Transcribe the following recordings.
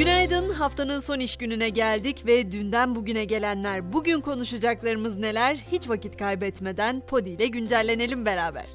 Günaydın. Haftanın son iş gününe geldik ve dünden bugüne gelenler, bugün konuşacaklarımız neler? Hiç vakit kaybetmeden Podi ile güncellenelim beraber.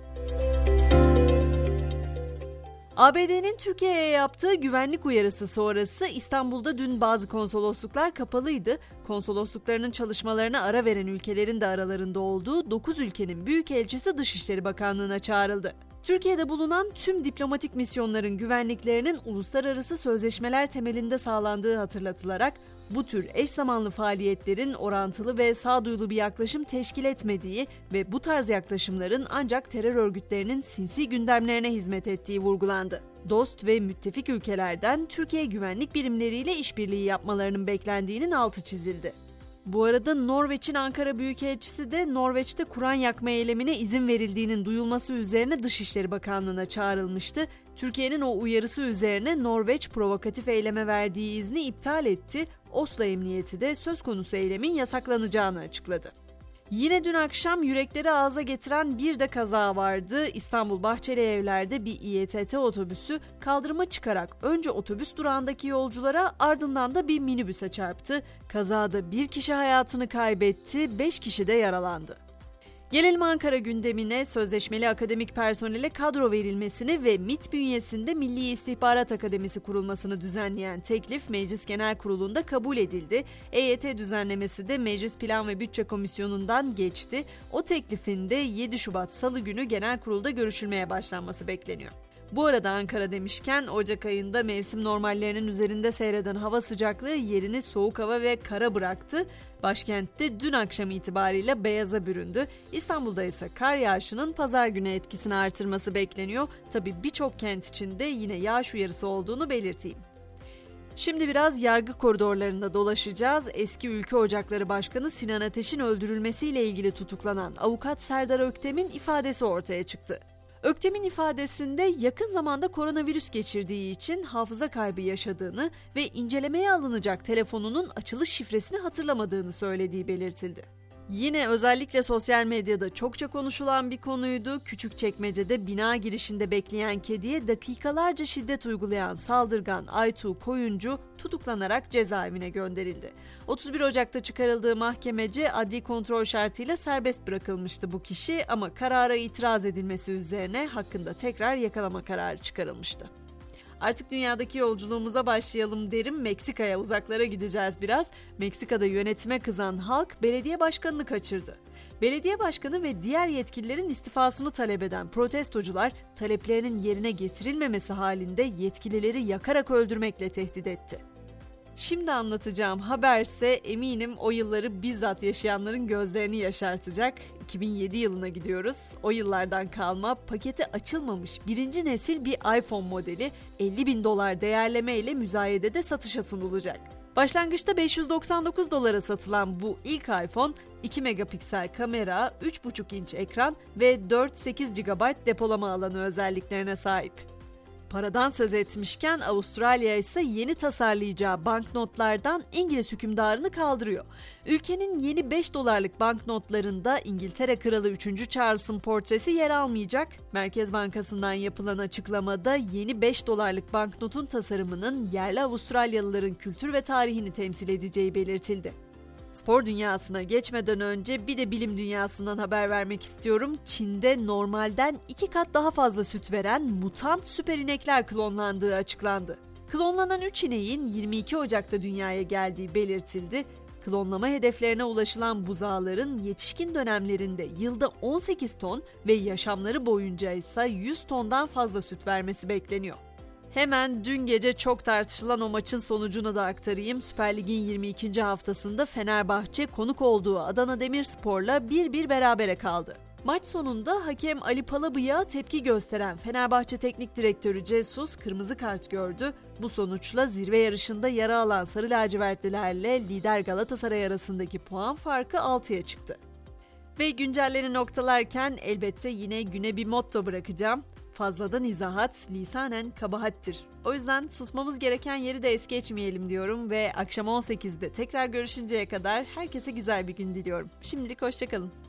ABD'nin Türkiye'ye yaptığı güvenlik uyarısı sonrası İstanbul'da dün bazı konsolosluklar kapalıydı. Konsolosluklarının çalışmalarına ara veren ülkelerin de aralarında olduğu 9 ülkenin büyükelçisi Dışişleri Bakanlığı'na çağrıldı. Türkiye'de bulunan tüm diplomatik misyonların güvenliklerinin uluslararası sözleşmeler temelinde sağlandığı hatırlatılarak bu tür eş zamanlı faaliyetlerin orantılı ve sağduyulu bir yaklaşım teşkil etmediği ve bu tarz yaklaşımların ancak terör örgütlerinin sinsi gündemlerine hizmet ettiği vurgulandı. Dost ve müttefik ülkelerden Türkiye güvenlik birimleriyle işbirliği yapmalarının beklendiğinin altı çizildi. Bu arada Norveç'in Ankara Büyükelçisi de Norveç'te Kur'an yakma eylemine izin verildiğinin duyulması üzerine Dışişleri Bakanlığı'na çağrılmıştı. Türkiye'nin o uyarısı üzerine Norveç provokatif eyleme verdiği izni iptal etti. Oslo Emniyeti de söz konusu eylemin yasaklanacağını açıkladı. Yine dün akşam yürekleri ağza getiren bir de kaza vardı. İstanbul Bahçeli Evler'de bir İETT otobüsü kaldırıma çıkarak önce otobüs durağındaki yolculara ardından da bir minibüse çarptı. Kazada bir kişi hayatını kaybetti, beş kişi de yaralandı. Gelelim Ankara gündemine sözleşmeli akademik personele kadro verilmesini ve MIT bünyesinde Milli İstihbarat Akademisi kurulmasını düzenleyen teklif Meclis Genel Kurulu'nda kabul edildi. EYT düzenlemesi de Meclis Plan ve Bütçe Komisyonu'ndan geçti. O teklifinde 7 Şubat Salı günü Genel Kurul'da görüşülmeye başlanması bekleniyor. Bu arada Ankara demişken Ocak ayında mevsim normallerinin üzerinde seyreden hava sıcaklığı yerini soğuk hava ve kara bıraktı. Başkentte dün akşam itibariyle beyaza büründü. İstanbul'da ise kar yağışının pazar günü etkisini artırması bekleniyor. Tabi birçok kent içinde yine yağış uyarısı olduğunu belirteyim. Şimdi biraz yargı koridorlarında dolaşacağız. Eski Ülke Ocakları Başkanı Sinan Ateş'in öldürülmesiyle ilgili tutuklanan avukat Serdar Öktem'in ifadesi ortaya çıktı. Öktem'in ifadesinde yakın zamanda koronavirüs geçirdiği için hafıza kaybı yaşadığını ve incelemeye alınacak telefonunun açılış şifresini hatırlamadığını söylediği belirtildi. Yine özellikle sosyal medyada çokça konuşulan bir konuydu. Küçük çekmecede bina girişinde bekleyen kediye dakikalarca şiddet uygulayan saldırgan Aytu Koyuncu tutuklanarak cezaevine gönderildi. 31 Ocak'ta çıkarıldığı mahkemece adli kontrol şartıyla serbest bırakılmıştı bu kişi ama karara itiraz edilmesi üzerine hakkında tekrar yakalama kararı çıkarılmıştı. Artık dünyadaki yolculuğumuza başlayalım derim. Meksika'ya uzaklara gideceğiz biraz. Meksika'da yönetime kızan halk belediye başkanını kaçırdı. Belediye başkanı ve diğer yetkililerin istifasını talep eden protestocular taleplerinin yerine getirilmemesi halinde yetkilileri yakarak öldürmekle tehdit etti. Şimdi anlatacağım haberse eminim o yılları bizzat yaşayanların gözlerini yaşartacak. 2007 yılına gidiyoruz. O yıllardan kalma paketi açılmamış birinci nesil bir iPhone modeli 50 bin dolar değerleme ile müzayedede satışa sunulacak. Başlangıçta 599 dolara satılan bu ilk iPhone 2 megapiksel kamera, 3,5 inç ekran ve 4-8 GB depolama alanı özelliklerine sahip. Paradan söz etmişken Avustralya ise yeni tasarlayacağı banknotlardan İngiliz hükümdarını kaldırıyor. Ülkenin yeni 5 dolarlık banknotlarında İngiltere Kralı 3. Charles'ın portresi yer almayacak. Merkez Bankası'ndan yapılan açıklamada yeni 5 dolarlık banknotun tasarımının yerli Avustralyalıların kültür ve tarihini temsil edeceği belirtildi. Spor dünyasına geçmeden önce bir de bilim dünyasından haber vermek istiyorum. Çin'de normalden iki kat daha fazla süt veren mutant süper inekler klonlandığı açıklandı. Klonlanan 3 ineğin 22 Ocak'ta dünyaya geldiği belirtildi. Klonlama hedeflerine ulaşılan buzağların yetişkin dönemlerinde yılda 18 ton ve yaşamları boyunca ise 100 tondan fazla süt vermesi bekleniyor. Hemen dün gece çok tartışılan o maçın sonucunu da aktarayım. Süper Lig'in 22. haftasında Fenerbahçe konuk olduğu Adana Demirspor'la 1-1 berabere kaldı. Maç sonunda hakem Ali Palabıyık'a tepki gösteren Fenerbahçe Teknik Direktörü Jesus kırmızı kart gördü. Bu sonuçla zirve yarışında yara alan Sarı Lacivertlilerle lider Galatasaray arasındaki puan farkı 6'ya çıktı. Ve güncelleri noktalarken elbette yine güne bir motto bırakacağım. Fazladan izahat lisanen kabahattir. O yüzden susmamız gereken yeri de es geçmeyelim diyorum ve akşam 18'de tekrar görüşünceye kadar herkese güzel bir gün diliyorum. Şimdilik hoşçakalın.